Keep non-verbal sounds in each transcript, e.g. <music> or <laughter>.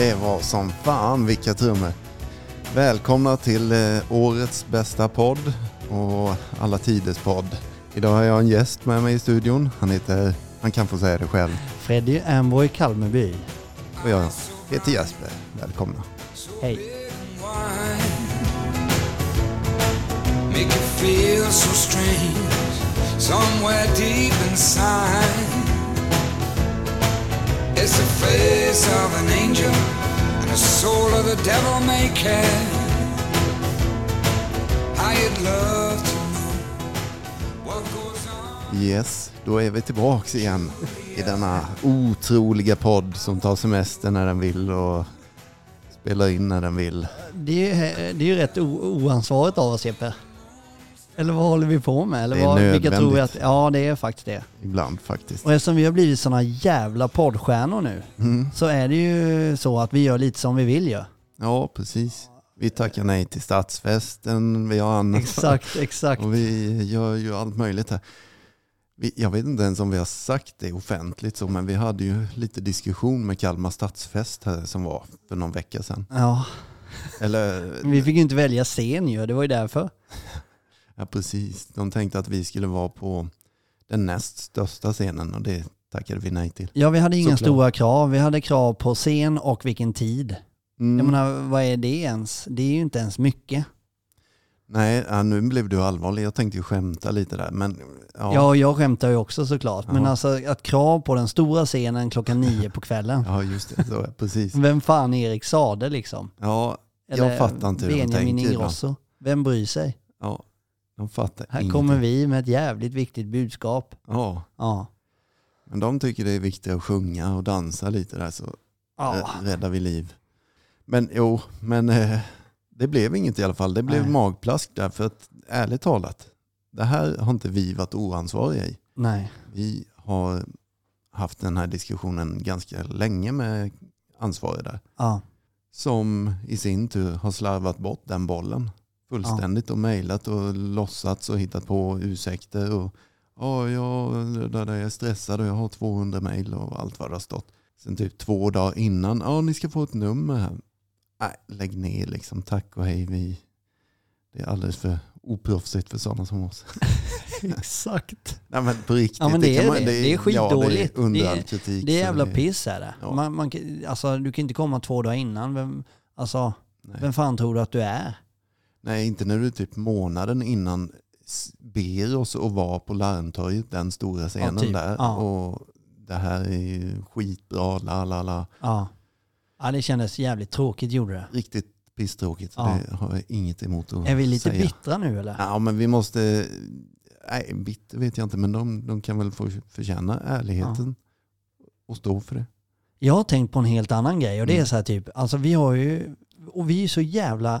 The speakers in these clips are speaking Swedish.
Det var som fan vilka trummor. Välkomna till eh, årets bästa podd och alla tiders podd. Idag har jag en gäst med mig i studion. Han heter, han kan få säga det själv. Freddy Amborg Kalmeby. Och jag heter Jesper. Välkomna. Hej. Make you feel so strange somewhere deep inside. It's the face of an angel and the soul of the devil may care. You'd love to know what goes on. Yes, då är vi tillbaks igen i denna otroliga podd som tar semester när den vill och spelar in när den vill. Det är, det är ju rätt oansvarigt av oss Jeppe. Eller vad håller vi på med? Eller Det är vad, vilka tror vi att, ja det är faktiskt det. Ibland faktiskt. Och eftersom vi har blivit sådana jävla poddstjärnor nu Mm. så är det ju så att vi gör lite som vi vill ju. Ja, precis. Vi tackar nej till stadsfesten, vi har annat. Exakt, exakt. Och vi gör ju allt möjligt här. Vi, jag vet inte ens om vi har sagt det offentligt så, men vi hade ju lite diskussion med Kalmar stadsfest här som var för någon vecka sedan. Ja, Eller, vi fick ju inte välja scen ju, det var ju därför. Ja precis. De tänkte att vi skulle vara på den näst största scenen och det tackade vi nej till. Ja, vi hade inga Såklart. stora krav. Vi hade krav på scen och vilken tid. Mm. Jag menar, vad är det ens? Det är ju inte ens mycket. Nej, ja, nu blev du allvarlig. Jag tänkte ju skämta lite där. Men, ja, Ja, jag skämtar ju också såklart. Men Ja. alltså att krav på den stora scenen klockan nio på kvällen. <laughs> ja just det. Så, precis. Vem fan Erik Sade liksom? Ja, jag fattar inte hur de Benjamin tänker ibland. Ingrosso. Vem bryr sig? Ja, de fattar Här ingenting. kommer vi med ett jävligt viktigt budskap. Ja, Ja. men de tycker det är viktigt att sjunga och dansa lite där så Ja. eh, räddar vi liv. Men jo, men eh, det blev inget i alla fall. Det blev Nej. magplask där för att ärligt talat, det här har inte vi varit oansvariga i. Nej. Vi har haft den här diskussionen ganska länge med ansvariga där. Ja. Som i sin tur har slarvat bort den bollen fullständigt och mejlat och låtsats och hittat på ursäkter. Och, ja, jag, där, där jag är stressad och jag har 200 mejl och allt vad det har stått. Sen typ två dagar innan, ja ni ska få ett nummer här. Nej, lägg ner liksom, tack och hej. Vi, det är alldeles för oproffsigt för sådana som oss. <laughs> Exakt. Nej men på riktigt. Ja, men det är kan det. Det är skitdåligt. Ja, det är Det kritik. Det är jävla piss är det. Ja. Man, man, alltså, du kan inte komma två dagar innan. Vem, alltså, Nej. vem fan tror du att du är? Nej, inte när du typ månaden innan ber oss att vara på Larmtorget, den stora scenen typ. där. Ja. Och det här är ju skitbra, la la la. Ja. ja, det kändes jävligt tråkigt gjorde det. Riktigt pisstråkigt. Ja. Det har jag inget emot att Är vi lite säga. bittra nu eller? Ja, men vi måste... Nej, bitter vet jag inte, men de, de kan väl få förtjäna ärligheten och stå för det. Jag har tänkt på en helt annan grej och det är Mm. så här typ, alltså vi har ju, och vi är så jävla,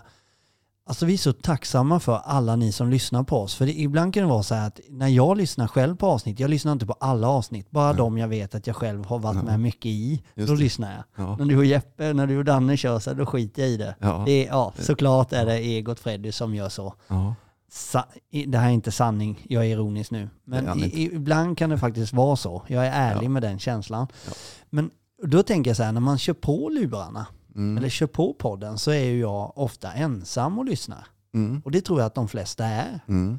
alltså vi är så tacksamma för alla ni som lyssnar på oss. För det, ibland kan det vara så här att när jag lyssnar själv på avsnitt, jag lyssnar inte på alla avsnitt, bara Nej. de jag vet att jag själv har varit Ja. med mycket i, Just då det. lyssnar jag. Ja. När du och Jeppe, när du och Danne kör så här, då skiter jag i det. Ja. Det ja, såklart är det Egot Freddy som gör så. Ja. Sa, det här är inte sanning, jag är ironisk nu. Men i, ibland kan det faktiskt vara så. Jag är ärlig Ja. med den känslan. Men då tänker jag så här, när man kör på lurarna, Mm. eller kör på podden, så är ju jag ofta ensam och lyssnar. Mm. Och det tror jag att de flesta är. Mm.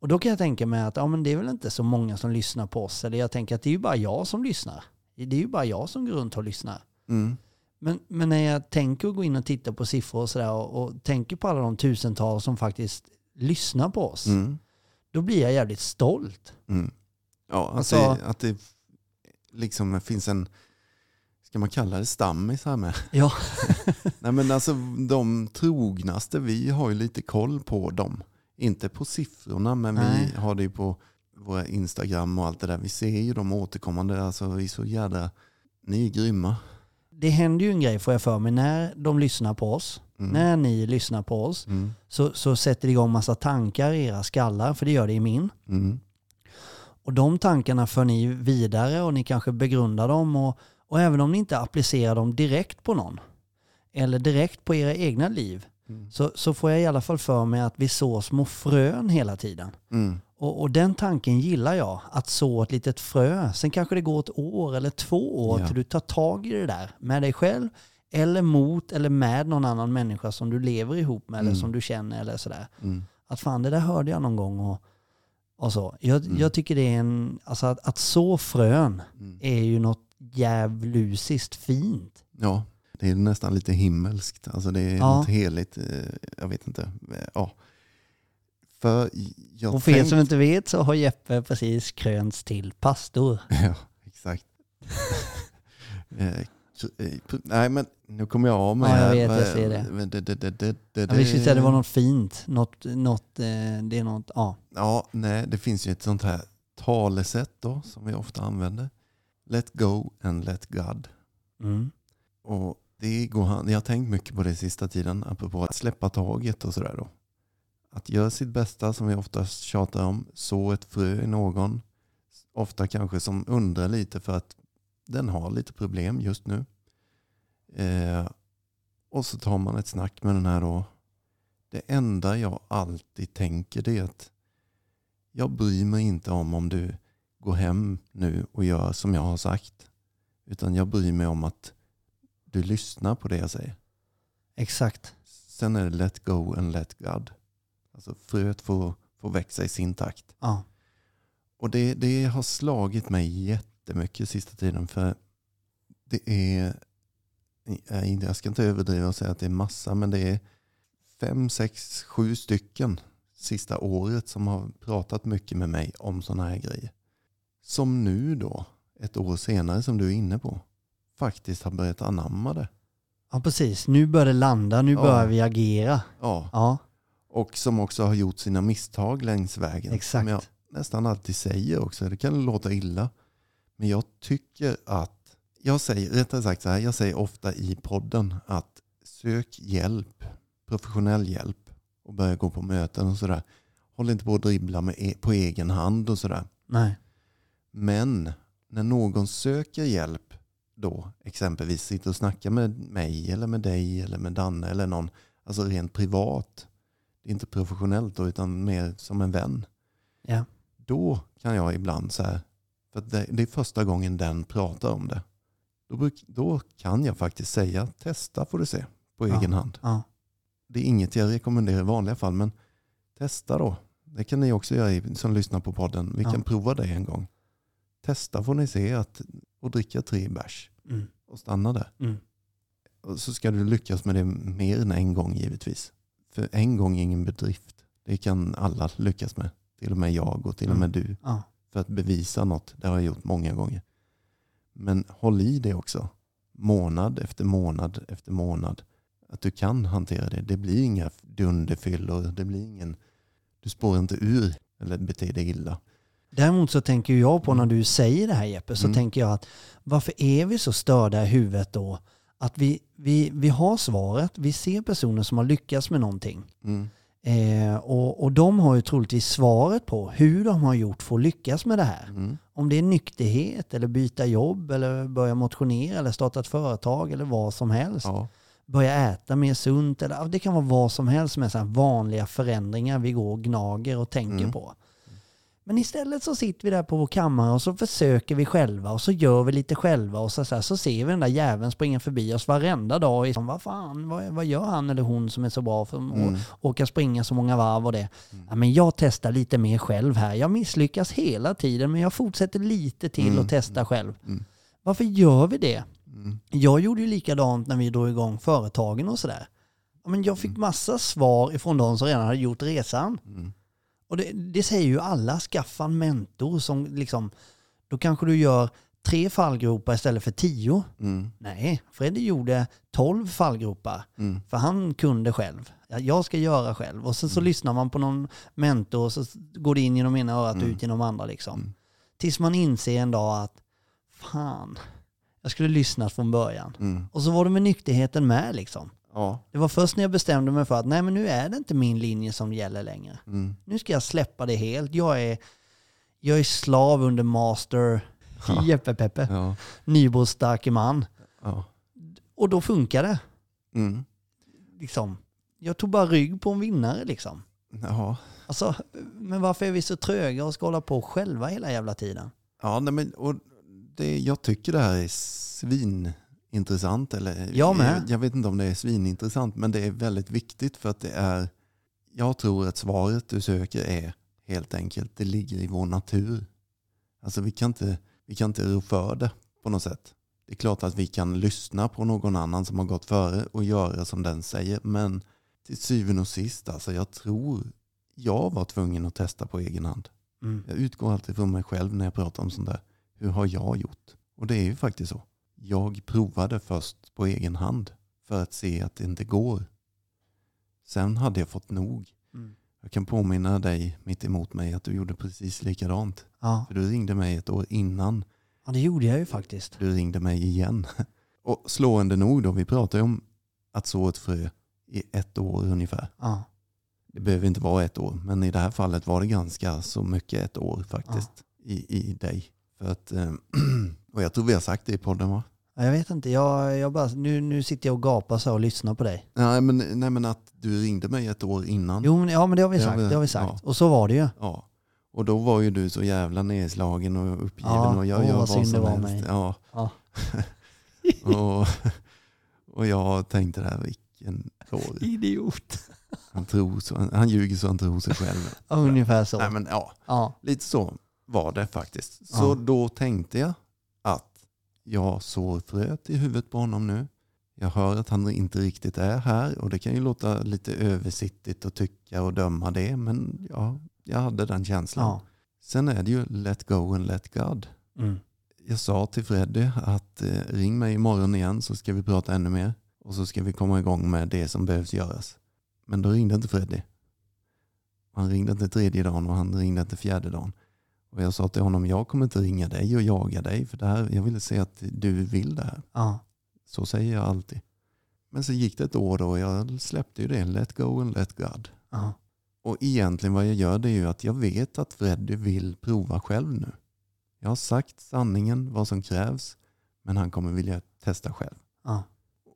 Och då kan jag tänka mig att ja, men det är väl inte så många som lyssnar på oss. Eller jag tänker att det är ju bara jag som lyssnar. Det är ju bara jag som går runt och lyssnar. Mm. Men, men när jag tänker gå in och titta på siffror och sådär och, och tänker på alla de tusentals som faktiskt lyssnar på oss, Mm. då blir jag jävligt stolt. Mm. Ja, att, Alltså- det, att det liksom finns en, ska man kalla det stammis här med? Ja, <laughs> Nej men alltså de trognaste, vi har ju lite koll på dem. Inte på siffrorna men Nej. vi har det ju på våra Instagram och allt det där. Vi ser ju dem återkommande. Alltså vi är så jädra, ni är grymma. det händer ju en grej får jag för mig när de lyssnar på oss. Mm. När ni lyssnar på oss Mm. så, så sätter det igång massa tankar i era skallar, för det gör det i min. Mm. Och de tankarna för ni vidare och ni kanske begrundar dem och, och även om ni inte applicerar dem direkt på någon eller direkt på era egna liv Mm. så, så får jag i alla fall för mig att vi så små frön hela tiden. Mm. Och, och den tanken gillar jag, att så ett litet frö. Sen kanske det går ett år eller två år Ja. till du tar tag i det där med dig själv Eller mot eller med någon annan människa som du lever ihop med eller Mm. som du känner eller sådär. Mm. Att fan det där hörde jag någon gång och, och så. Jag, Mm. jag tycker det är en, alltså att, att så frön Mm. är ju något djävulusiskt fint. Ja, det är nästan lite himmelskt. Alltså det är Ja. något heligt. eh, Jag vet inte. Ja. För jag och för er tänkt- som inte vet så har Jeppe precis krönts till pastor. <laughs> Ja, exakt. <laughs> Eh, eh, Nej men nu kommer jag av mig Ja, jag vet, jag ser det. det, det, det, det, Jag visste säga det var något fint. Något, något, det är något, ja. Ja, nej, det finns ju ett sånt här talesätt då som vi ofta använder. Let go and let God. Mm. Och det går jag har tänkt mycket på det sista tiden, apropå att släppa taget och sådär då. Att göra sitt bästa som vi ofta tjatar om, så ett frö i någon. Ofta kanske som undrar lite för att den har lite problem just nu. Eh, och så tar man ett snack med den här då. Det enda jag alltid tänker det är att jag bryr mig inte om om du går hem nu och gör som jag har sagt. Utan jag bryr mig om att du lyssnar på det jag säger. Exakt. Sen är det let go and let God. Alltså fröet får, får växa i sin takt. Ja. Och det, det har slagit mig jättemycket sista tiden. För det är, jag ska inte överdriva och säga att det är massa, men det är fem, sex, sju stycken sista året som har pratat mycket med mig om sådana här grejer. Som nu då, ett år senare som du är inne på, faktiskt har börjat anamma det. ja, precis. Nu börjar det landa, nu Ja. börjar vi agera. Ja, Ja, och som också har gjort sina misstag längs vägen. exakt. Som jag nästan alltid säger också. Det kan låta illa. Men jag tycker att, jag säger, rättare sagt så här, jag säger ofta i podden att sök hjälp, professionell hjälp och börja gå på möten och sådär. Håll inte på att dribbla med, e- på egen hand och sådär. Nej. Men när någon söker hjälp då, exempelvis sitter och snackar med mig eller med dig eller med Danne eller någon, alltså rent privat. Inte professionellt då, utan mer som en vän. Ja. Då kan jag ibland så här, för det, det är första gången den pratar om det. Då, bruk, då kan jag faktiskt säga, testa får du se på Ja. egen hand. Ja. Det är inget jag rekommenderar i vanliga fall, men testa då. Det kan ni också göra som lyssnar på podden. Vi Ja. kan prova det en gång. Testa får ni se att, och dricka tre bärs Mm. och stanna där. Mm. Och så ska du lyckas med det mer än en gång givetvis. För en gång är ingen bedrift. Det kan alla lyckas med. Till och med jag och till och med du. Ja. För att bevisa något. Det har jag gjort många gånger. Men håll i det också. Månad efter månad efter månad. Att du kan hantera det. Det blir inga dunderfyllor. Det blir ingen... Du spår inte ur eller beter dig illa. Däremot så tänker jag på när du säger det här Jeppe, så Mm. tänker jag att varför är vi så störda i huvudet då? Att vi, vi, vi har svaret, vi ser personer som har lyckats med någonting. Mm. Eh, och, och de har ju troligtvis svaret på hur de har gjort för att lyckas med det här. Mm. Om det är nykterhet eller byta jobb eller börja motionera eller starta ett företag eller vad som helst. Ja. Börja äta mer sunt eller det kan vara vad som helst är så vanliga förändringar vi går och gnager och tänker Mm. på. Men istället så sitter vi där på vår kammare och så försöker vi själva och så gör vi lite själva och så, så, här, så ser vi den där jäveln springa förbi oss varenda dag. Och vad fan, vad, vad gör han eller hon som är så bra för att Mm. åka springa så många varv och det. Ja, men jag testar lite mer själv här. Jag misslyckas hela tiden men jag fortsätter lite till Mm. och testar själv. Mm. Varför gör vi det? Mm. Jag gjorde ju likadant när vi drog igång företagen och sådär. Ja, men jag fick massa svar ifrån de som redan hade gjort resan. Mm. Och det, det säger ju alla, skaffa en mentor som liksom, då kanske du gör tre fallgropar istället för tio. Mm. Nej, Freddy gjorde tolv fallgropar. Mm. För han kunde själv. Ja, Jag ska göra själv. Och sen så lyssnar man på någon mentor och så går det in genom ena örat och Mm. ut genom andra liksom. Mm. Tills man inser en dag att fan, jag skulle lyssnat från början. Mm. Och så var det med nykterheten med liksom. Ja. Det var först när jag bestämde mig för att nej men nu är det inte min linje som gäller längre. Mm. Nu ska jag släppa det helt. Jag är, jag är slav under master Ja. <laughs> Jeppe Peppe, Ja. Nybros starke man. Ja. Och då funkar det. Mm. Liksom. Jag tog bara rygg på en vinnare liksom. Ja. Alltså, men varför är vi så tröga och ska hålla på själva hela jävla tiden? Ja, nej, men, och det, jag tycker det här är intressant. Eller, Jag med. Jag vet inte om det är svinintressant, men det är väldigt viktigt för att det är, jag tror att svaret du söker är helt enkelt, det ligger i vår natur. Alltså vi kan inte, vi kan inte rå för det på något sätt. Det är klart att vi kan lyssna på någon annan som har gått före och göra som den säger, men till syvende och sist, alltså jag tror jag var tvungen att testa på egen hand. Mm. Jag utgår alltid från mig själv när jag pratar om sånt där. Hur har jag gjort? Och det är ju faktiskt så. Jag provade först på egen hand för att se att det inte går. Sen hade jag fått nog. Mm. Jag kan påminna dig mitt emot mig att du gjorde precis likadant. Ja. För du ringde mig ett år innan. ja, det gjorde jag ju faktiskt. Du ringde mig igen. <laughs> Och slående nog då, vi pratar ju om att så ett frö i ett år ungefär. Ja. Det behöver inte vara ett år, men i det här fallet var det ganska så mycket ett år faktiskt i, i dig. För att, eh, <clears throat> och jag tror vi har sagt det i podden va? Ja, Jag vet inte, jag, jag bara, nu, nu sitter jag och gapar så och lyssnar på dig. Nej men, nej men att du ringde mig ett år innan. Jo, men, ja men det har vi sagt. Det har vi sagt. ja. Och så var det ju. Ja. Och då var ju du så jävla nedslagen och uppgiven Ja, och jag åh, gör vad vad synd det som var helst. mig. Ja. Ja. <laughs> och, och jag tänkte där, vilken dåre. Idiot. Han, tror så, han, ljuger så han tror sig själv. <laughs> Ungefär så. Nej men ja, Ja. lite så var det faktiskt. Så då tänkte jag att jag sår fröet i huvudet på honom nu. Jag hör att han inte riktigt är här och det kan ju låta lite översittigt att tycka och döma det men ja, jag hade den känslan. ja. Sen är det ju let go and let God. Mm. Jag sa till Freddy att eh, ring mig imorgon igen så ska vi prata ännu mer och så ska vi komma igång med det som behövs göras. Men då ringde inte Freddy. Han ringde inte tredje dagen och han ringde inte fjärde dagen. Och jag sa till honom, jag kommer inte ringa dig och jaga dig för det här, jag vill se att du vill det här. Ja. Så säger jag alltid. Men så gick det ett år då och jag släppte ju det, let go and let God. Ja. Och egentligen vad jag gör det är ju att jag vet att Freddy vill prova själv nu. Jag har sagt sanningen, vad som krävs, men han kommer vilja testa själv. Ja.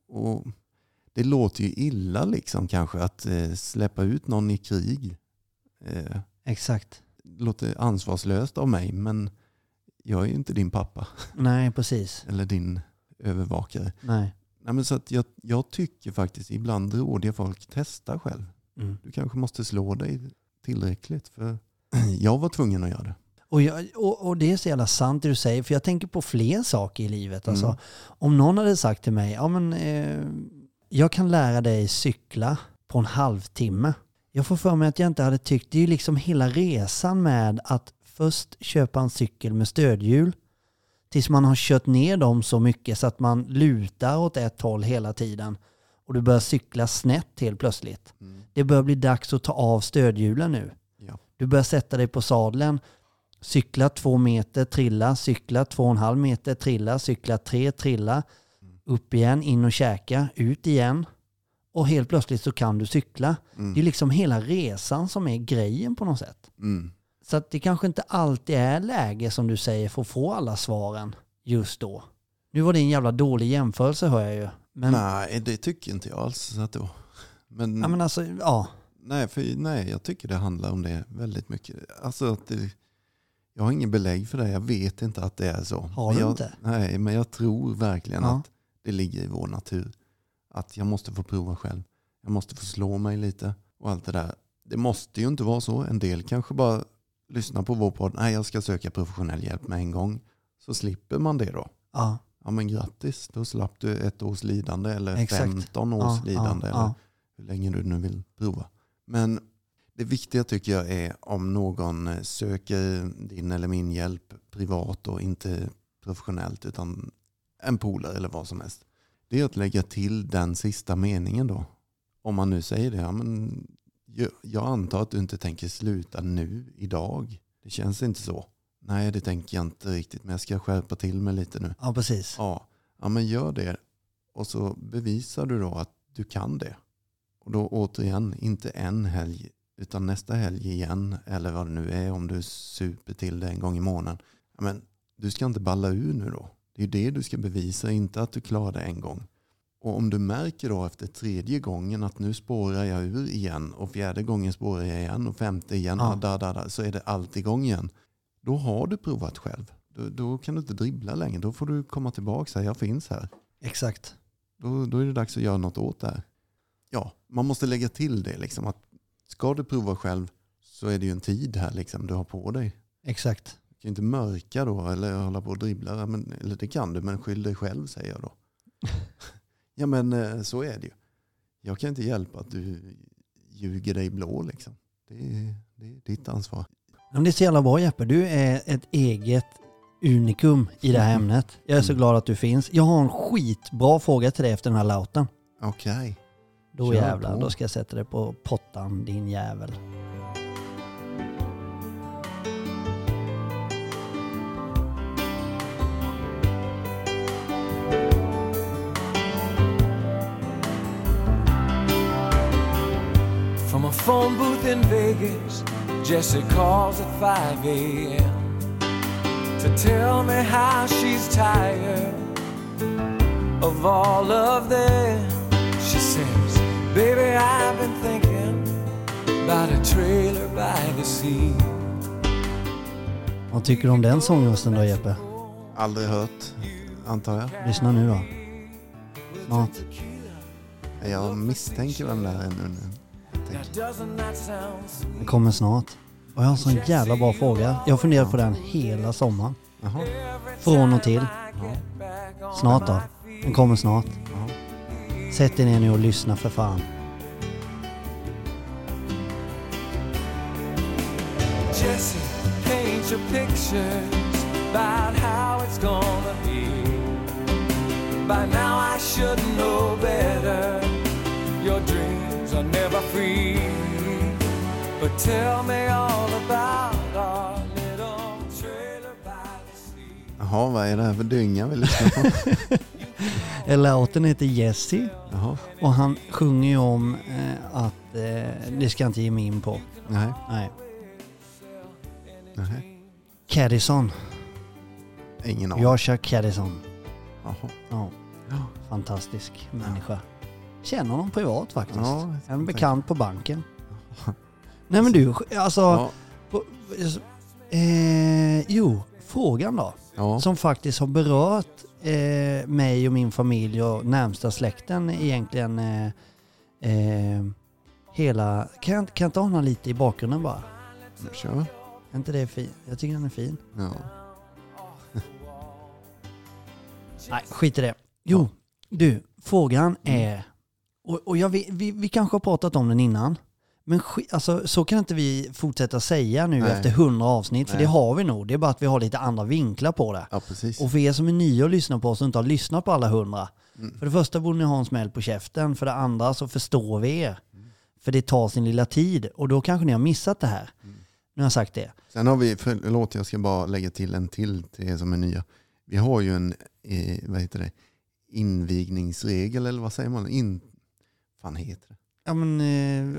Och det låter ju illa liksom kanske att eh, släppa ut någon i krig. Eh, Exakt. Låter ansvarslöst av mig, men jag är ju inte din pappa Nej, precis. <laughs> eller din övervakare. Nej. Nej, men så att jag, jag tycker faktiskt ibland råder jag folk testa själv. Mm. Du kanske måste slå dig tillräckligt för <clears throat> jag var tvungen att göra det. Och, jag, och, och det är så jävla sant det du säger, för jag tänker på fler saker i livet. Alltså, Mm. Om någon hade sagt till mig, ja men eh, jag kan lära dig cykla på en halvtimme. Jag får för mig att jag inte hade tyckt, det är ju liksom hela resan med att först köpa en cykel med stödhjul tills man har kört ner dem så mycket så att man lutar åt ett håll hela tiden och du börjar cykla snett helt plötsligt. Det börjar bli dags att ta av stödhjulen nu. Ja. Du börjar sätta dig på sadeln, cykla två meter, trilla, cykla två och en halv meter, trilla, cykla tre, trilla, upp igen, in och käka, ut igen. Och helt plötsligt så kan du cykla. Mm. Det är liksom hela resan som är grejen på något sätt. Mm. Så att det kanske inte alltid är läge som du säger för att få alla svaren just då. Nu var det en jävla dålig jämförelse hör jag ju. Men, Nej, det tycker inte jag alls att det var. Men, ja, men alltså, ja. nej, för, nej, jag tycker det handlar om det väldigt mycket. Alltså att det, jag har ingen belägg för det. Jag vet inte att det är så. Har du jag, inte? Nej, men jag tror verkligen Ja. att det ligger i vår natur. Att jag måste få prova själv. Jag måste få slå mig lite och allt det där. Det måste ju inte vara så. En del kanske bara lyssnar på vår podd. Nej, jag ska söka professionell hjälp med en gång. Så slipper man det då. ja. Ja men grattis, då slapp du ett års lidande eller Exakt. 15 års ja, lidande. ja, eller ja. hur länge du nu vill prova. Men det viktiga tycker jag är om någon söker din eller min hjälp privat och inte professionellt utan en polare eller vad som helst. Det är att lägga till den sista meningen då. Om man nu säger det, ja, men jag- antar att du inte tänker sluta nu, idag. Det känns inte så. Nej, det tänker jag inte riktigt, men jag ska skärpa till mig lite nu. ja, precis. Ja, ja men gör det. Och så bevisar du då att du kan det. Och då återigen, inte en helg, utan nästa helg igen. Eller vad det nu är, om du super till det en gång i månaden. Ja, men du ska inte balla ur nu då. Det är det du ska bevisa, inte att du klarar det en gång. Och om du märker då efter tredje gången att nu spårar jag ur igen och fjärde gången spårar jag igen och femte igen, Ja. ja. da, da, da, så är det allt igång igen. Då har du provat själv. Då, då kan du inte dribbla längre. Då får du komma tillbaka säga jag finns här. Exakt. Då, då är det dags att göra något åt det här. Ja, man måste lägga till det liksom att ska du prova själv så är det ju en tid här liksom du har på dig. Exakt. Kan ju inte mörka då eller hålla på och dribbla. Men, eller det kan du, men skyll dig själv säger jag då. <laughs> ja men eh, så är det ju. Jag kan inte hjälpa att du ljuger dig blå liksom. Det är, det är ditt ansvar. Men det är så jävla bra Jeppe. Du är ett eget unikum i det här Mm. ämnet. Jag är så Mm. glad att du finns. Jag har en skitbra fråga till dig efter den här lauten. Okej. Då Kör jävlar, på. då ska jag sätta dig på pottan din jävel. Phone booth in Vegas, Jesse calls at 5 a.m. to tell me how she's tired of all of them. She says, Baby, I've been thinking about a trailer by the sea. Vad tycker du om den sångrösten då Jeppe? Aldrig hört, antar jag. Lyssna nu då. Snart. Jag misstänker vem det här är nu. Sweet? Den kommer snart. Och jag har en sån jävla bra fråga. Jag har funderat på den hela sommaren. Jaha. Från och till. Ja. Snart då. Den kommer snart. Ja. Sätt dig ner nu och lyssna för fan. Jesse, paint your pictures about how it's gonna be. By now Jaha, vad är det här för dynga vi lyssnar på? <laughs> Låten heter Jesse Jaha. och han sjunger ju om eh, att eh, det ska jag inte ge mig in på. Nej. Nej. Nej. Caddison. Ingen aning. Joshua Caddison. Jaha. Ja, fantastisk människa. Känner honom privat faktiskt. Ja, jag en bekant på banken. <laughs> Nej men du, alltså... Ja. på- Eh, jo, frågan då. Ja. Som faktiskt har berört eh, mig och min familj och närmsta släkten egentligen. Eh, eh, hela... Kan jag, kan jag ha honom lite i bakgrunden bara? Kör. Är inte det fin? Jag tycker den är fin. Ja. <laughs> Nej, skit i det. Jo, du, frågan är... Och, och jag, vet- vi, vi kanske har pratat om den innan. Men alltså, så kan inte vi fortsätta säga nu Nej. efter hundra avsnitt, för Nej. det har vi nog. Det är bara att vi har lite andra vinklar på det. ja. Och för er som är nya och lyssnar på oss och inte har lyssnat på alla hundra. Mm. För det första borde ni ha en smäll på käften. För det andra så förstår vi er. För det tar sin lilla tid och då kanske ni har missat det här. Nu har jag sagt det. Sen har vi, förlåt jag ska bara lägga till en till till er som är nya. Vi har ju en, eh, vad heter det, invigningsregel eller vad säger man? In, fan heter det? Ja men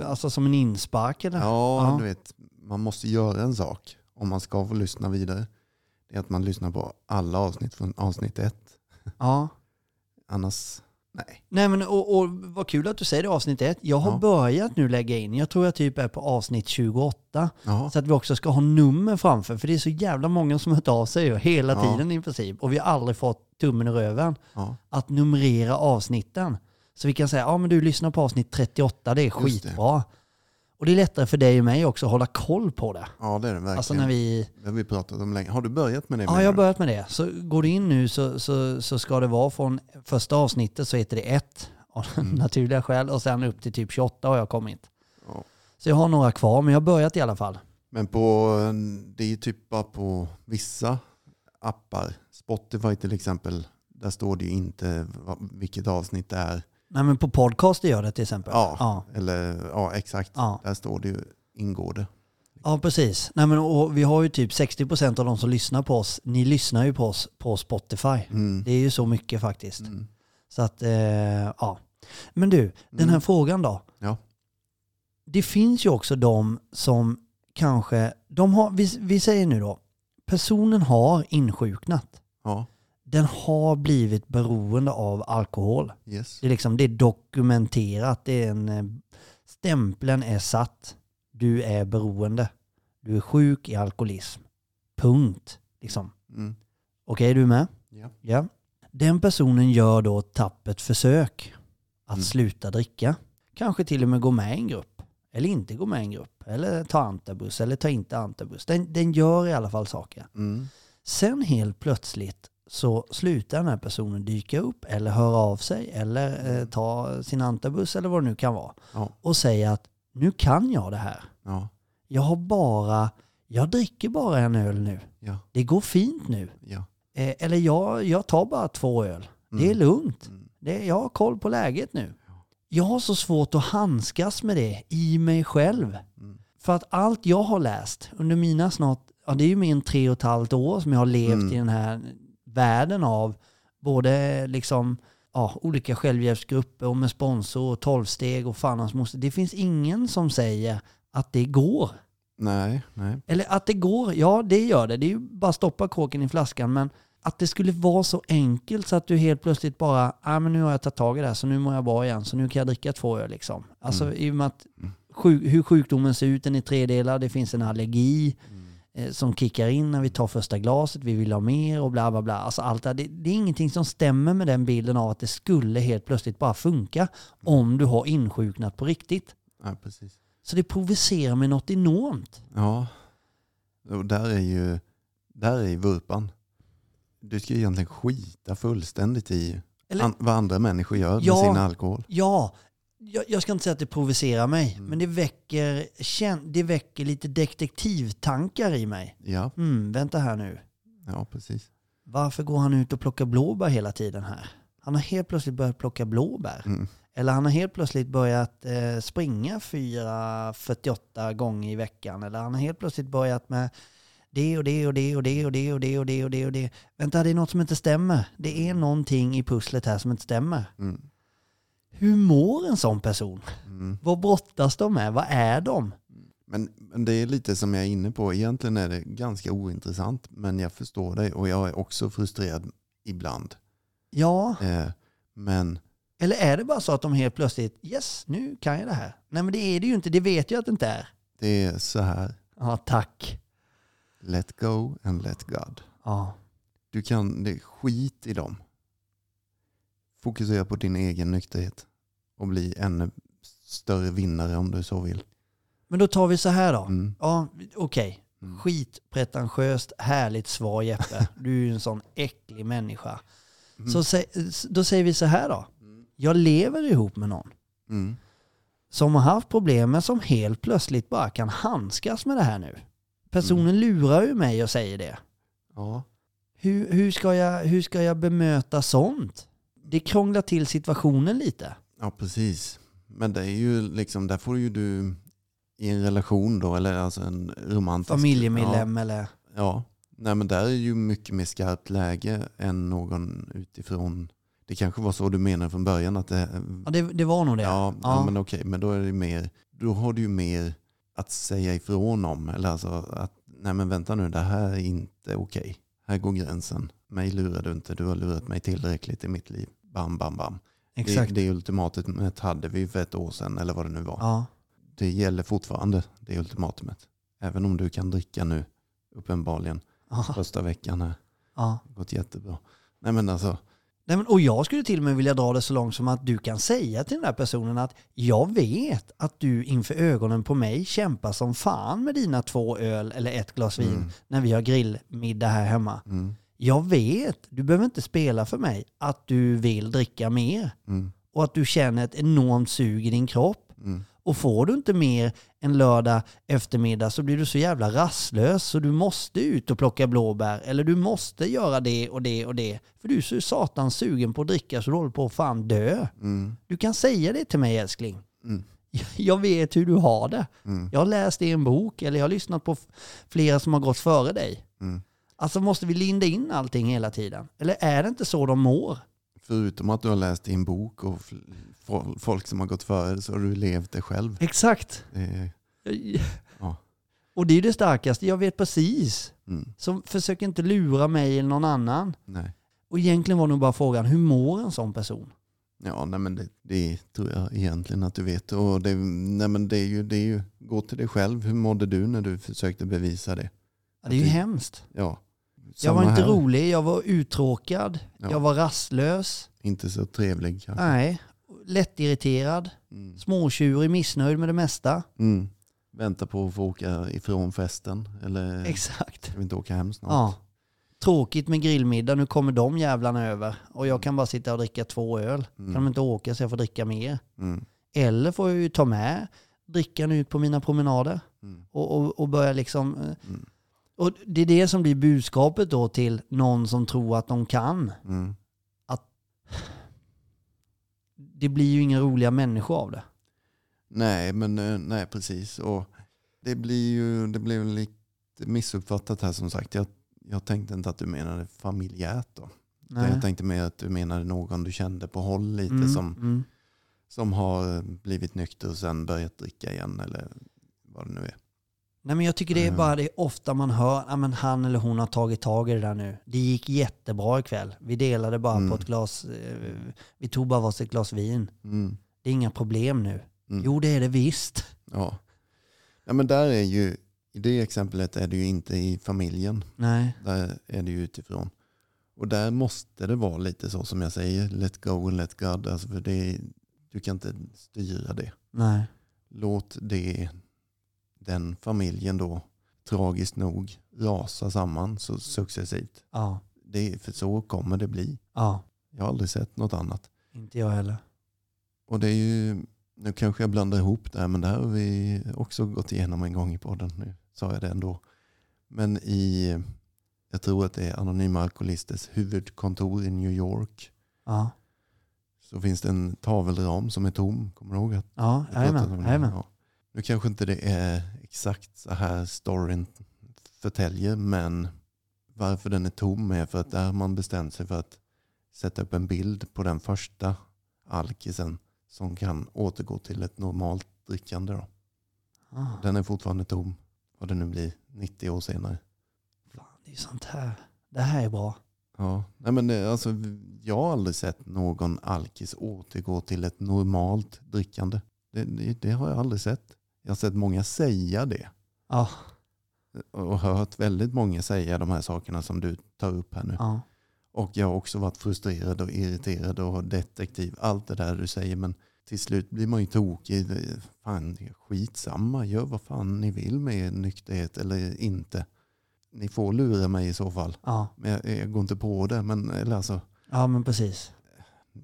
eh, alltså som en inspark eller? Ja, Ja. du vet, man måste göra en sak om man ska få lyssna vidare. Det är att man lyssnar på alla avsnitt från avsnitt ett. ja. <laughs> Annars, nej. Nej men och, och vad kul att du säger det avsnitt ett. Jag har Ja. börjat nu lägga in, jag tror jag typ är på avsnitt 28. Jaha. Så att vi också ska ha nummer framför. För det är så jävla många som har hört av sig hela Ja. tiden i princip. Och vi har aldrig fått tummen i röven Ja. att numrera avsnitten. Så vi kan säga, ja men du lyssnar på avsnitt 38, det är Just det. skitbra. Och det är lättare för dig och mig också att hålla koll på det. ja, det är det verkligen. Alltså när vi... Det har vi pratat om länge. Har du börjat med det? Ja, jag har börjat med det. Så går du in nu så, så, så ska det vara från första avsnittet så heter det 1 av naturliga skäl och sen upp till typ 28 har jag kommit. Ja. Så jag har några kvar, men jag har börjat i alla fall. Men på, det är ju typ bara på vissa appar. Spotify till exempel. Där står det ju inte vilket avsnitt det är. Nej men på podcast gör det till exempel. Ja, Ja, eller ja exakt. ja. Där står det ju, ingår det. ja precis. Nej, men, och vi har ju typ 60% av de som lyssnar på oss, ni lyssnar ju på oss på Spotify. Mm. Det är ju så mycket faktiskt. Mm. Så att, eh, ja. Men du, den här Mm. frågan då. Ja. Det finns ju också de som kanske, de har, vi, vi säger nu då, personen har insjuknat. Ja, Den har blivit beroende av alkohol. yes. Det är, liksom, det är dokumenterat, det är en, eh, stämpeln är satt. Du är beroende. Du är sjuk i alkoholism. Punkt. Liksom. Mm. Okej, är du med? Ja. Ja. Den personen gör då ett tappert försök att Mm. sluta dricka. Kanske till och med gå med i en grupp. Eller inte gå med i en grupp. Eller ta antabus eller ta inte antabus. Den, den gör i alla fall saker. Mm. Sen helt plötsligt så slutar den här personen dyka upp eller höra av sig eller eh, ta sin antabus eller vad det nu kan vara. Ja. Och säga att nu kan jag det här. Ja. Jag har bara, jag dricker bara en öl nu. Ja. Det går fint nu. Ja. Eh, eller jag, jag tar bara två öl. Det är Mm. lugnt. Mm. Det, jag har koll på läget nu. Jag har så svårt att handskas med det i mig själv. Mm. För att allt jag har läst under mina snart, ja det är ju mer än tre och ett halvt år som jag har levt Mm. i den här världen av både liksom ja, olika självhjälpsgrupper och med sponsor och tolvsteg och fan hans moster. Det finns ingen som säger att det går. Nej, nej. Eller att det går, ja det gör det. Det är ju bara att stoppa kåken i flaskan. Men att det skulle vara så enkelt så att du helt plötsligt bara, ah, men nu har jag tagit tag i det här så nu mår jag bra igen så nu kan jag dricka två öl liksom. Alltså Mm. i och med att Mm. sjuk, hur sjukdomen ser ut, den är tredelad, det finns en allergi som kickar in när vi tar första glaset, vi vill ha mer och bla bla bla. Alltså allt det, det, är ingenting som stämmer med den bilden av att det skulle helt plötsligt bara funka om du har insjuknat på riktigt. Ja, precis. Så det provocerar mig något enormt. Ja, och där är ju där är vurpan. Du ska egentligen skita fullständigt i Eller- an, vad andra människor gör Ja. med sin alkohol. Ja, jag, jag ska inte säga att det provocerar mig, Mm. men det väcker, det väcker lite detektivtankar i mig. Ja, Mm, vänta här nu. ja precis. Varför går han ut och plockar blåbär hela tiden här? Han har helt plötsligt börjat plocka blåbär. Mm. Eller han har helt plötsligt börjat eh, springa 4,48 gånger i veckan. Eller han har helt plötsligt börjat med det och det och det och det och det och det och det och det och det. Vänta, det är något som inte stämmer. Det är någonting i pusslet här som inte stämmer. Mm. Hur mår en sån person? Mm. Vad brottas de med? Vad är de? Men, men det är lite som jag är inne på. Egentligen är det ganska ointressant. Men jag förstår dig och jag är också frustrerad ibland. Ja, Eh, men eller är det bara så att de helt plötsligt, yes, nu kan jag det här. Nej men det är det ju inte, det vet jag att det inte är. det är så här. Ja, tack. Let go and let God. Ja, Du kan, det är skit i dem. Fokusera på din egen nykterhet. Och bli ännu större vinnare om du så vill. men då tar vi så här då. Mm. Ja, okej. Mm. Skitpretentiöst, härligt svar Jeppe. Du är ju en sån äcklig människa. Mm. Så då säger vi så här då. Jag lever ihop med någon Mm. som har haft problem men som helt plötsligt bara kan handskas med det här nu. Personen lurar ju mig och säger det. Ja. Hur, hur, ska jag, hur ska jag bemöta sånt? Det krånglar till situationen lite. Ja, precis. Men det är ju liksom, där får ju du i en relation då, eller alltså en romantisk... Familjemedlem eller... Ja, ja. Nej men där är ju mycket mer skarpt läge än någon utifrån. Det kanske var så du menade från början att det... Ja, det, det var nog det. Ja, ja. Ja. men okej, men då är det mer, då har du ju mer att säga ifrån om. Eller alltså att, nej men vänta nu, det här är inte okej. Här går gränsen. Mig lurar du inte, du har lurat mig tillräckligt i mitt liv. Bam, bam, bam. Exakt. Det, det ultimatumet hade vi för ett år sedan, eller vad det nu var. Ja. Det gäller fortfarande, det ultimatumet. Även om du kan dricka nu, uppenbarligen, Ja. första veckan här. ja. gått jättebra. Nej men alltså, Nej, men, och jag skulle till och med vilja dra det så långt som att du kan säga till den där personen att jag vet att du inför ögonen på mig kämpar som fan med dina två öl eller ett glas vin Mm. när vi har grillmiddag här hemma. mm, Jag vet, du behöver inte spela för mig, att du vill dricka mer mm, och att du känner ett enormt sug i din kropp. mm, Och får du inte mer en lördag eftermiddag så blir du så jävla rastlös så du måste ut och plocka blåbär eller du måste göra det och det och det. För du är så satans sugen på att dricka så du håller på att fan dö. mm, Du kan säga det till mig älskling. mm, <laughs> Jag vet hur du har det. mm, Jag har läst det i en bok eller jag har lyssnat på flera som har gått före dig. Alltså måste vi linda in allting hela tiden? Eller är det inte så de mår? Förutom att du har läst i en bok och folk som har gått före så har du levt det själv. Exakt. Det är, Ja. Och det är det starkaste. Jag vet precis. mm, Så försök inte lura mig eller någon annan. nej. Och egentligen var nog bara frågan, hur mår en sån person? Ja, nej men det, det tror jag egentligen att du vet. Och det, nej men det är ju, det är ju, gå till dig själv. Hur mådde du när du försökte bevisa det? Ja, det är ju Att du- hemskt. Ja, Jag var inte här. rolig, jag var uttråkad, Ja. jag var rastlös. Inte så trevlig kanske. Nej, lättirriterad, Mm. småtjurig, missnöjd med det mesta. Mm. Vänta på att få åka ifrån festen. Eller Exakt. ska vi inte åka hem snart? Ja. Tråkigt med grillmiddag, nu kommer de jävlarna över. Och jag kan bara sitta och dricka två öl. Kan de inte åka så jag får dricka mer. Mm. Eller får jag ju ta med drickan ut på mina promenader. Mm. Och, och, och börja liksom... Och det är det som blir budskapet då till någon som tror att de kan. Mm. Det blir ju inga roliga människor av det. Nej, men eh, nej precis. Och det blir ju det blev lite missuppfattat här som sagt. Jag, jag tänkte inte att du menade familjärt då. Nej. Jag tänkte mer att du menade någon du kände på håll lite Mm, som, mm. som har blivit nykter och sen börjat dricka igen eller vad det nu är. Nej men jag tycker det är Mm. bara det är ofta man hör att han eller hon har tagit tag i det där nu. Det gick jättebra ikväll. Vi delade bara Mm. på ett glas, eh, vi tog bara varsitt glas vin. Mm. Det är inga problem nu. Mm. Jo det är det visst. Ja. ja, men där är ju, i det exemplet är det ju inte i familjen. Nej. Där är det ju utifrån. Och där måste det vara lite så som jag säger, let go and let God. Alltså för det, du kan inte styra det. Nej. Låt det, den familjen då, tragiskt nog, rasa samman så successivt. Ja. Det, för så kommer det bli. Ja. Jag har aldrig sett något annat. Inte jag heller. Och det är ju, nu kanske jag blandar ihop det här, men det här har vi också gått igenom en gång i podden. Nu sa jag det ändå. Men i, jag tror att det är Anonyma Alkoholisters huvudkontor i New York. Ja. Så finns det en tavelram som är tom. Kommer du ihåg att Ja, jajamän. jajamän. Ja. Nu kanske inte det är exakt så här storyn förtäljer, men varför den är tom är för att där har man bestämt sig för att sätta upp en bild på den första alkisen som kan återgå till ett normalt drickande. Då. Ah, Den är fortfarande tom, vad det nu blir, 90 år senare. fan, det är sånt här. Det här är bra. Ja, nej men det, alltså, jag har aldrig sett någon alkis återgå till ett normalt drickande. Det, det, det har jag aldrig sett. Jag har sett många säga det. Ja. och hört väldigt många säga de här sakerna som du tar upp här nu. ja. Och jag har också varit frustrerad och irriterad och detektiv. Allt det där du säger. Men till slut blir man ju tokig. Fan, skitsamma. Gör vad fan ni vill med er nykterhet eller inte. Ni får lura mig i så fall. Ja. Men jag, jag går inte på det. Men eller alltså, ja, men precis.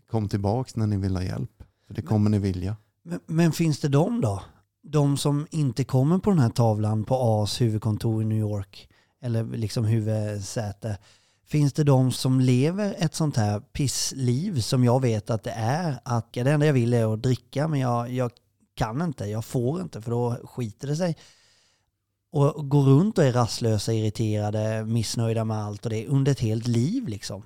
kom tillbaks när ni vill ha hjälp. För det kommer ni vilja. Men, men finns det de då? De som inte kommer på den här tavlan på A's huvudkontor i New York eller liksom huvudsäte. Finns det de som lever ett sånt här pissliv som jag vet att det är? Att det enda jag vill är att dricka men jag, jag kan inte, jag får inte för då skiter det sig. Och går runt och är rastlösa, irriterade, missnöjda med allt och det under ett helt liv liksom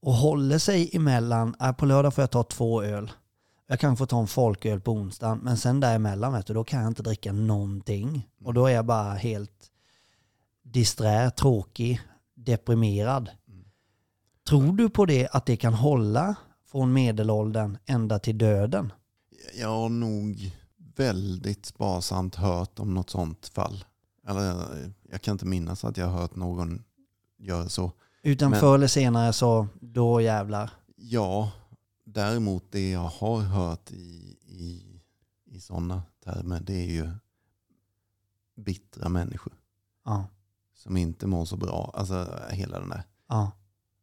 och håller sig emellan, äh, på lördag får jag ta två öl. Jag kan få ta en folköl på onsdagen, men sen däremellan vet du, då kan jag inte dricka någonting. Och då är jag bara helt disträ, tråkig, deprimerad. Tror du på det, att det kan hålla från medelåldern ända till döden? Jag har nog väldigt sparsamt hört om något sånt fall. Eller jag kan inte minnas att jag har hört någon göra så. Utan Men- förr eller senare så, då jävlar. Ja, däremot det jag har hört i, i, i sådana termer det är ju bittra människor Ja, som inte mår så bra. Alltså hela den där. ja,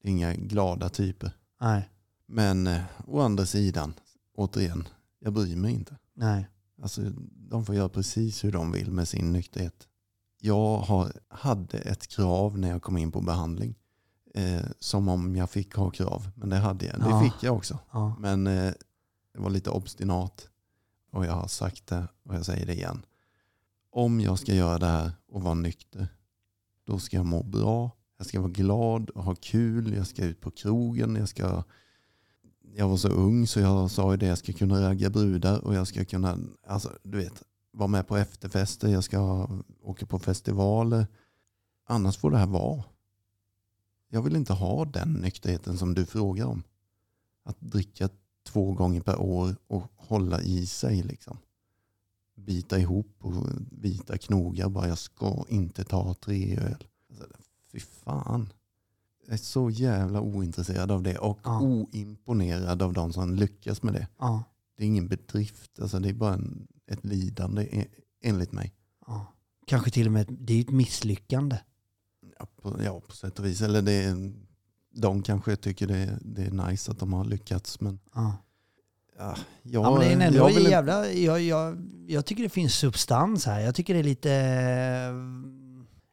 Det är inga glada typer. nej, Men eh, å andra sidan, återigen, jag bryr mig inte. nej. Alltså, de får göra precis hur de vill med sin nykterhet. Jag har, hade ett krav när jag kom in på behandling. Eh, som om jag fick ha krav. Men det hade jag. Det Ja. fick jag också. Ja, Men eh, det var lite obstinat. Och jag har sagt det och jag säger det igen. Om jag ska göra det här och vara nykter. Då ska jag må bra. Jag ska vara glad och ha kul. Jag ska ut på krogen. Jag ska... Jag var så ung så jag sa ju det. Jag ska kunna ragga brudar och jag ska kunna, alltså du vet, vara med på efterfester. Jag ska åka på festivaler. Annars får det här vara. Jag vill inte ha den nykterheten som du frågar om. Att dricka två gånger per år och hålla i sig liksom. Bita ihop och vita knogar bara jag ska inte ta tre öl. Alltså, fy fan. Jag är så jävla ointresserad av det och Ja. oimponerad av de som lyckas med det. Ja, Det är ingen bedrift, alltså det är bara en, ett lidande e- enligt mig. ja. Kanske till och med, det är ett misslyckande. Ja, på, ja, på sätt och vis. Eller det är, de kanske tycker det, det är nice att de har lyckats. Men, Ja. ja, jag, Ja, men det är ändå jag vill inte- jävla, jag, jag, jag tycker det finns substans här. Jag tycker det är lite...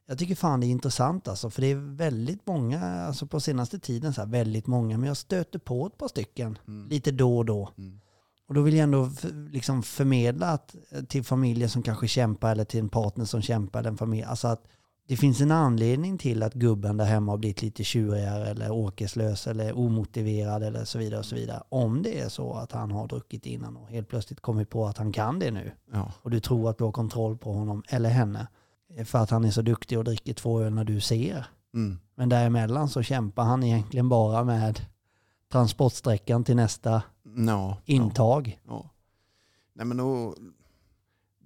Jag tycker fan det är intressant alltså. För det är väldigt många, alltså på senaste tiden så här, väldigt många. Men jag stöter på ett par stycken Mm. lite då och då. Mm. Och då vill jag ändå liksom förmedla att, till familjer som kanske kämpar eller till en partner som kämpar. Eller en familj, alltså att det finns en anledning till att gubben där hemma har blivit lite tjurigare eller åkeslös eller omotiverad eller så vidare och så vidare. Om det är så att han har druckit innan och helt plötsligt kommit på att han kan det nu Ja, och du tror att du har kontroll på honom eller henne för att han är så duktig och dricker två öl när du ser. mm. Men däremellan så kämpar han egentligen bara med transportsträckan till nästa ja, intag. Ja. Nej, men då,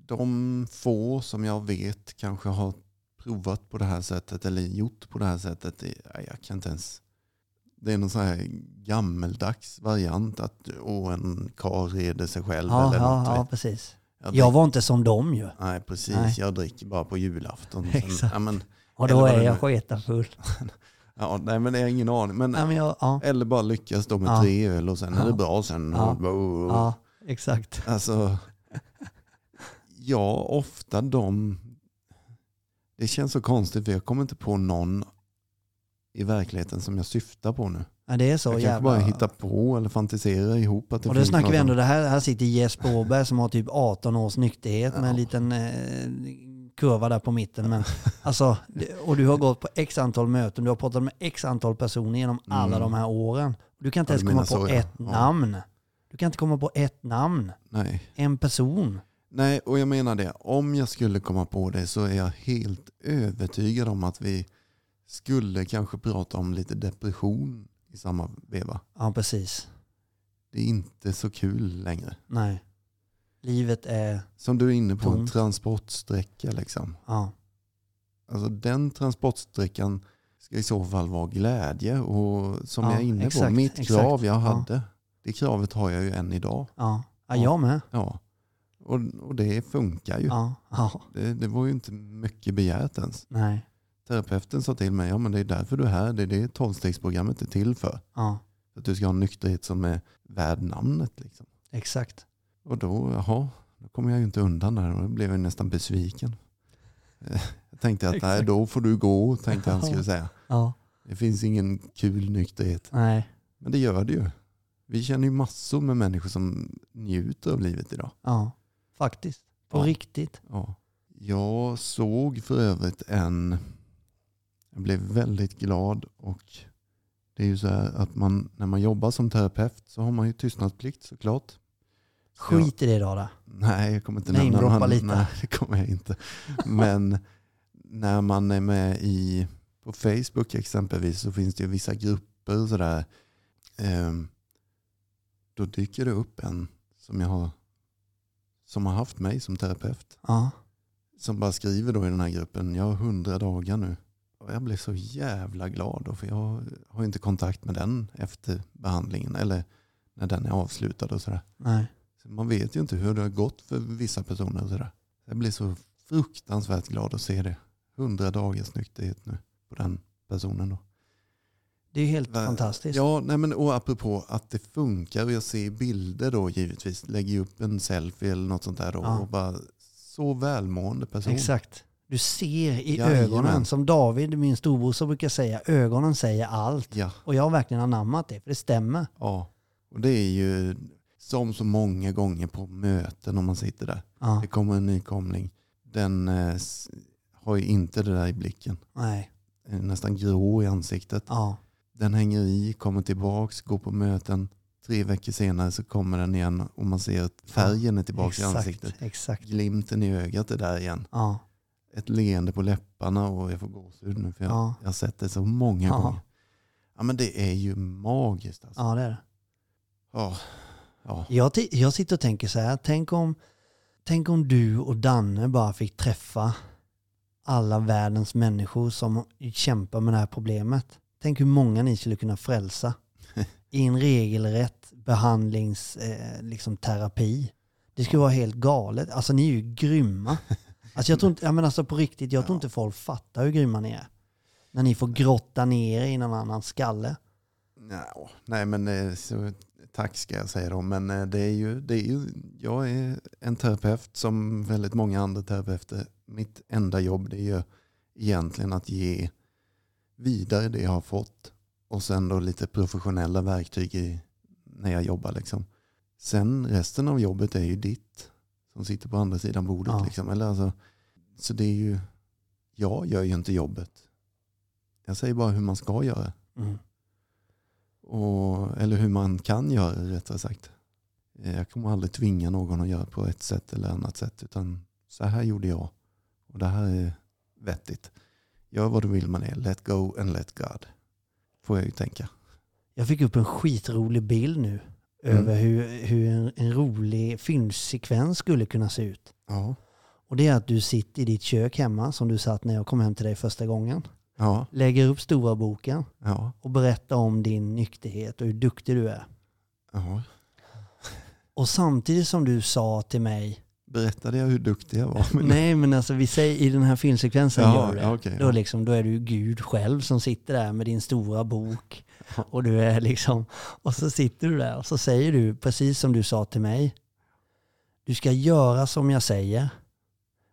de få som jag vet kanske har provat på det här sättet eller gjort på det här sättet. Jag kan inte ens. Det är någon sån här gammeldags variant att åh, en karl reder sig själv Ja, eller ja, något. ja vet. precis. Jag Jag var inte som dem ju. Nej, precis. Nej. Jag dricker bara på julafton. <laughs> Exakt. ja, men, Och då är jag sketafull. <laughs> ja, nej, men det har ingen aning. Men, Nej, men jag, ja, Eller bara lyckas då med Ja. tre öl och sen är Ja. det bra sen. Ja. Ja, exakt. Alltså, ja, ofta de... Det känns så konstigt för jag kommer inte på någon i verkligheten som jag syftar på nu. Ja, det är så jag kanske jävla... bara hittar på eller fantiserar ihop att det och då snackar vi ändå, det här, här sitter Jesper Åberg som har typ 18 års nykterhet med Ja. en liten eh, kurva där på mitten. Men, alltså, och du har gått på x antal möten, du har pratat med x antal personer genom alla Mm. de här åren. Du kan inte Ja, ens komma på så, ett namn. Du kan inte komma på ett namn. Nej. En person. Nej, och jag menar det. Om jag skulle komma på det så är jag helt övertygad om att vi skulle kanske prata om lite depression i samma veva. Ja, precis. Det är inte så kul längre. Nej. Livet är... Som du är inne på, en Tungt. transportsträcka liksom. Ja, Alltså den transportsträckan ska i så fall vara glädje och som Ja, jag är inne på, exakt, mitt exakt. krav jag Ja. hade, det kravet har jag ju än idag. ja. ja Ja. jag med. Ja. Och, och det funkar ju. Ja, ja. Det, det var ju inte mycket begärt ens. Nej. Terapeuten sa till mig, ja men det är därför du är här, det är det tolvstegsprogrammet är till för. Ja, att du ska ha en nykterhet som är värd namnet. Liksom. exakt. Och då, jaha, då kommer jag ju inte undan där och då blev jag nästan besviken. Eh, Jag tänkte att nej, då får du gå, tänkte han skulle säga. Ja, Det finns ingen kul nykterhet. nej. Men det gör det ju. Vi känner ju massor med människor som njuter av livet idag. Ja, faktiskt. På Ja. riktigt. Ja. Jag såg för övrigt en, jag blev väldigt glad och det är ju så här att man, när man jobbar som terapeut så har man ju tystnadsplikt såklart. Så Skit i det då. då. Nej, jag kommer inte Namedroppa nämna någon. lite. Nej, det kommer jag inte. Men när man är med i, på Facebook exempelvis så finns det ju vissa grupper och sådär. Ehm, då dyker det upp en som jag har som har haft mig som terapeut. Ja, Som bara skriver då i den här gruppen, jag har hundra dagar nu. Och jag blev så jävla glad då, för jag har inte kontakt med den efter behandlingen eller när den är avslutad och sådär. nej. Så man vet ju inte hur det har gått för vissa personer. Och sådär. Jag blir så fruktansvärt glad att se det. Hundra dagars nykterhet nu på den personen. Då. Det är ju helt Va- fantastiskt. Ja, nej men, och apropå att det funkar och jag ser bilder då givetvis. Lägger upp en selfie eller något sånt där då, Ja. och bara så välmående person. Exakt. Du ser i Jajamän. ögonen, som David, min storbrorsa, brukar säga, ögonen säger allt. Ja, Och jag har verkligen anammat det, för det stämmer. ja. Och det är ju som så många gånger på möten om man sitter där. Ja, Det kommer en nykomling. Den eh, har ju inte det där i blicken. nej. Är nästan grå i ansiktet. Ja, Den hänger i, kommer tillbaks, går på möten. Tre veckor senare så kommer den igen och man ser att färgen är tillbaka i ansiktet. exakt. Exakt. Glimten i ögat är där igen. Ja, Ett leende på läpparna och jag får gåshud nu för jag, Ja. jag har sett det så många Ja. gånger. Ja men det är ju magiskt alltså. ja det är det. Ja. Ja. Jag, jag sitter och tänker så här, tänk om, tänk om du och Danne bara fick träffa alla världens människor som kämpar med det här problemet. Tänk hur många ni skulle kunna frälsa <laughs> i en regelrätt behandlings, eh, liksom terapi. Det skulle vara helt galet. Alltså ni är ju grymma. Alltså jag tror inte, ja, men alltså på riktigt, jag tror inte folk fattar hur grymma ni är. När ni får grotta ner er i någon annans skalle. Ja, nej men eh, så, tack ska jag säga då. Men eh, det är, ju, det är ju, jag är en terapeut som väldigt många andra terapeuter. Mitt enda jobb det är ju egentligen att ge vidare det jag har fått. Och sen då lite professionella verktyg i, när jag jobbar. Liksom. Sen resten av jobbet är ju ditt. Som sitter på andra sidan bordet. Ja. Liksom. Eller alltså, så det är ju, jag gör ju inte jobbet. Jag säger bara hur man ska göra. Mm. Och, eller hur man kan göra rättare sagt. Jag kommer aldrig tvinga någon att göra på ett sätt eller annat sätt. Utan så här gjorde jag. Och det här är vettigt. Gör vad du vill med det. Let go and let God. Får jag ju tänka. Jag fick upp en skitrolig bild nu Mm. över hur, hur en, en rolig filmsekvens skulle kunna se ut. Ja. Och det är att du sitter i ditt kök hemma som du satt när jag kom hem till dig första gången. Ja. Lägger upp stora boken Ja. och berättar om din nykterhet och hur duktig du är. ja. Och samtidigt som du sa till mig, Berättade jag hur duktig jag var? Nej men alltså vi säger i den här filmsekvensen Ja, gör det. ja, då, ja. liksom, då är du Gud själv som sitter där med din stora bok. <laughs> Och du är liksom, och så sitter du där och så säger du precis som du sa till mig. Du ska göra som jag säger,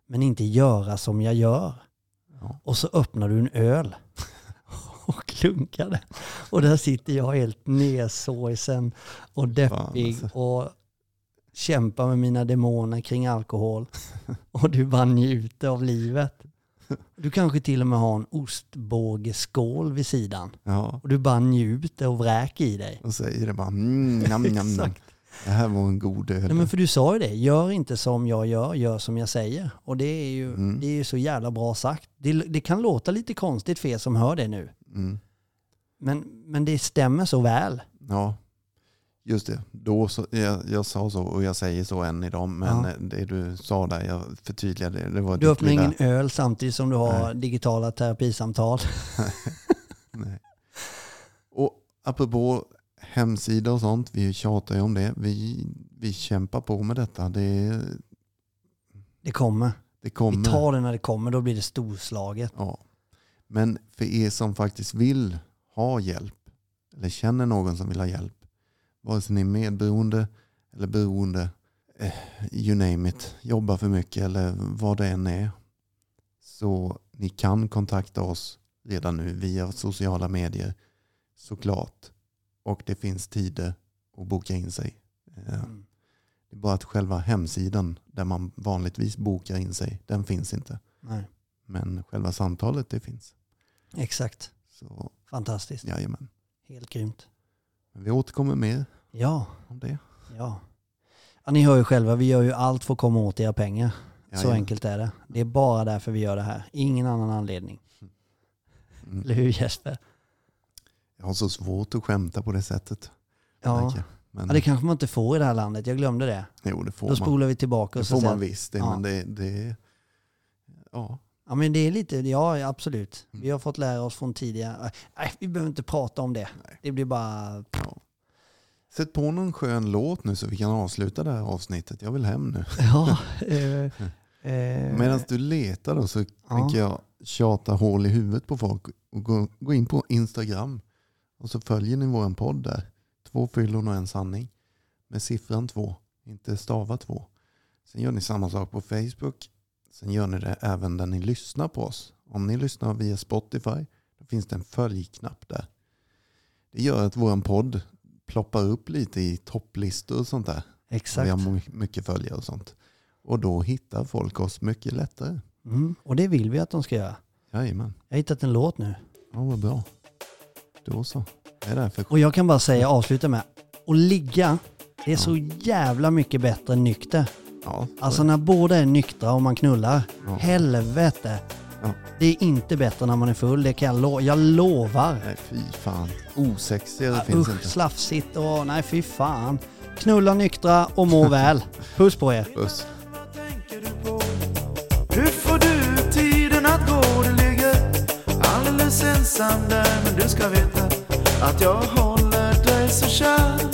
men inte göra som jag gör. Och så öppnar du en öl <laughs> och klunkar det. Och där sitter jag helt nedsorgsen och deppig alltså. och kämpar med mina demoner kring alkohol. <laughs> Och du bara njuter av livet. Du kanske till och med har en ostbågeskål vid sidan. ja. Och du bara njuter och vräker i dig. Och säger det bara mm, nam, nam. <laughs> Det här var en god öl. Nej, men för du sa ju det, gör inte som jag gör, gör som jag säger. Och det är ju, Mm. det är ju så jävla bra sagt. Det, det kan låta lite konstigt för er som hör det nu. Mm. Men, men det stämmer så väl. Ja, just det. Då så, jag, jag sa så och jag säger så än idag. Men Ja. det du sa där, jag förtydligade det. var Du öppnar ingen öl samtidigt som du har Nej. digitala terapisamtal. <laughs> Nej. Och apropå hemsida och sånt, vi tjatar ju om det. Vi, vi kämpar på med detta. Det, Det kommer. det kommer. Vi tar det när det kommer, då blir det storslaget. Ja. Men för er som faktiskt vill ha hjälp eller känner någon som vill ha hjälp, vare sig ni är medberoende eller beroende, eh, you name it, jobbar för mycket eller vad det än är, så ni kan kontakta oss redan nu via sociala medier såklart. Och det finns tider att boka in sig. Eh, Mm. Det är bara att själva hemsidan där man vanligtvis bokar in sig, den finns inte. Nej. Men själva samtalet det finns. Exakt. Så Fantastiskt. jajamän. Helt grymt. Men vi återkommer mer Ja, om det. ja. ja. Ni hör ju själva, vi gör ju allt för att komma åt era pengar. Så Jajamän. enkelt är det. Det är bara därför vi gör det här. Ingen annan anledning. Mm. Eller hur Jesper? Jag har så svårt att skämta på det sättet. Ja. Men, ja, det kanske man inte får i det här landet. Jag glömde det. jo, det får Då man. spolar vi tillbaka Det och så får man visst. Det, Ja. Men det, det, ja. Ja men det är lite, ja absolut. Mm. Vi har fått lära oss från tidigare. Nej, vi behöver inte prata om det. Nej. Det blir bara... ja. Sätt på någon skön låt nu så vi kan avsluta det här avsnittet. Jag vill hem nu. <laughs> Ja. eh, <laughs> eh, Medan du letar då så Ja. tänker jag tjata hål i huvudet på folk och gå, gå in på Instagram och så följer ni våran podd där. Två fyllon och en sanning. Med siffran två, inte stava två. Sen gör ni samma sak på Facebook. Sen gör ni det även där ni lyssnar på oss. Om ni lyssnar via Spotify då finns det en följknapp där. Det gör att våran podd ploppar upp lite i topplistor och sånt där. Vi exakt. har my- mycket följare och sånt. Och då hittar folk oss mycket lättare. Mm, och det vill vi att de ska göra. Jajamän. Jag har hittat en låt nu. Ja, vad bra. Då så. Det är därför. Och jag kan bara säga, avsluta med, att ligga, det är så jävla mycket bättre än nykter. Ja, så Alltså när båda är nyktra och man knullar, Ja. helvete. Ja. Det är inte bättre när man är full, det kan jag, lo- jag lovar. Nej, fy fan. Osexigare Ja, finns Usch, inte. slafsigt och nej fy fan. Knulla nyktra och må väl. <laughs> Puss på er. Puss. Du? Hur får du tiden att gå? ensam där men du ska veta att jag håller dig så kär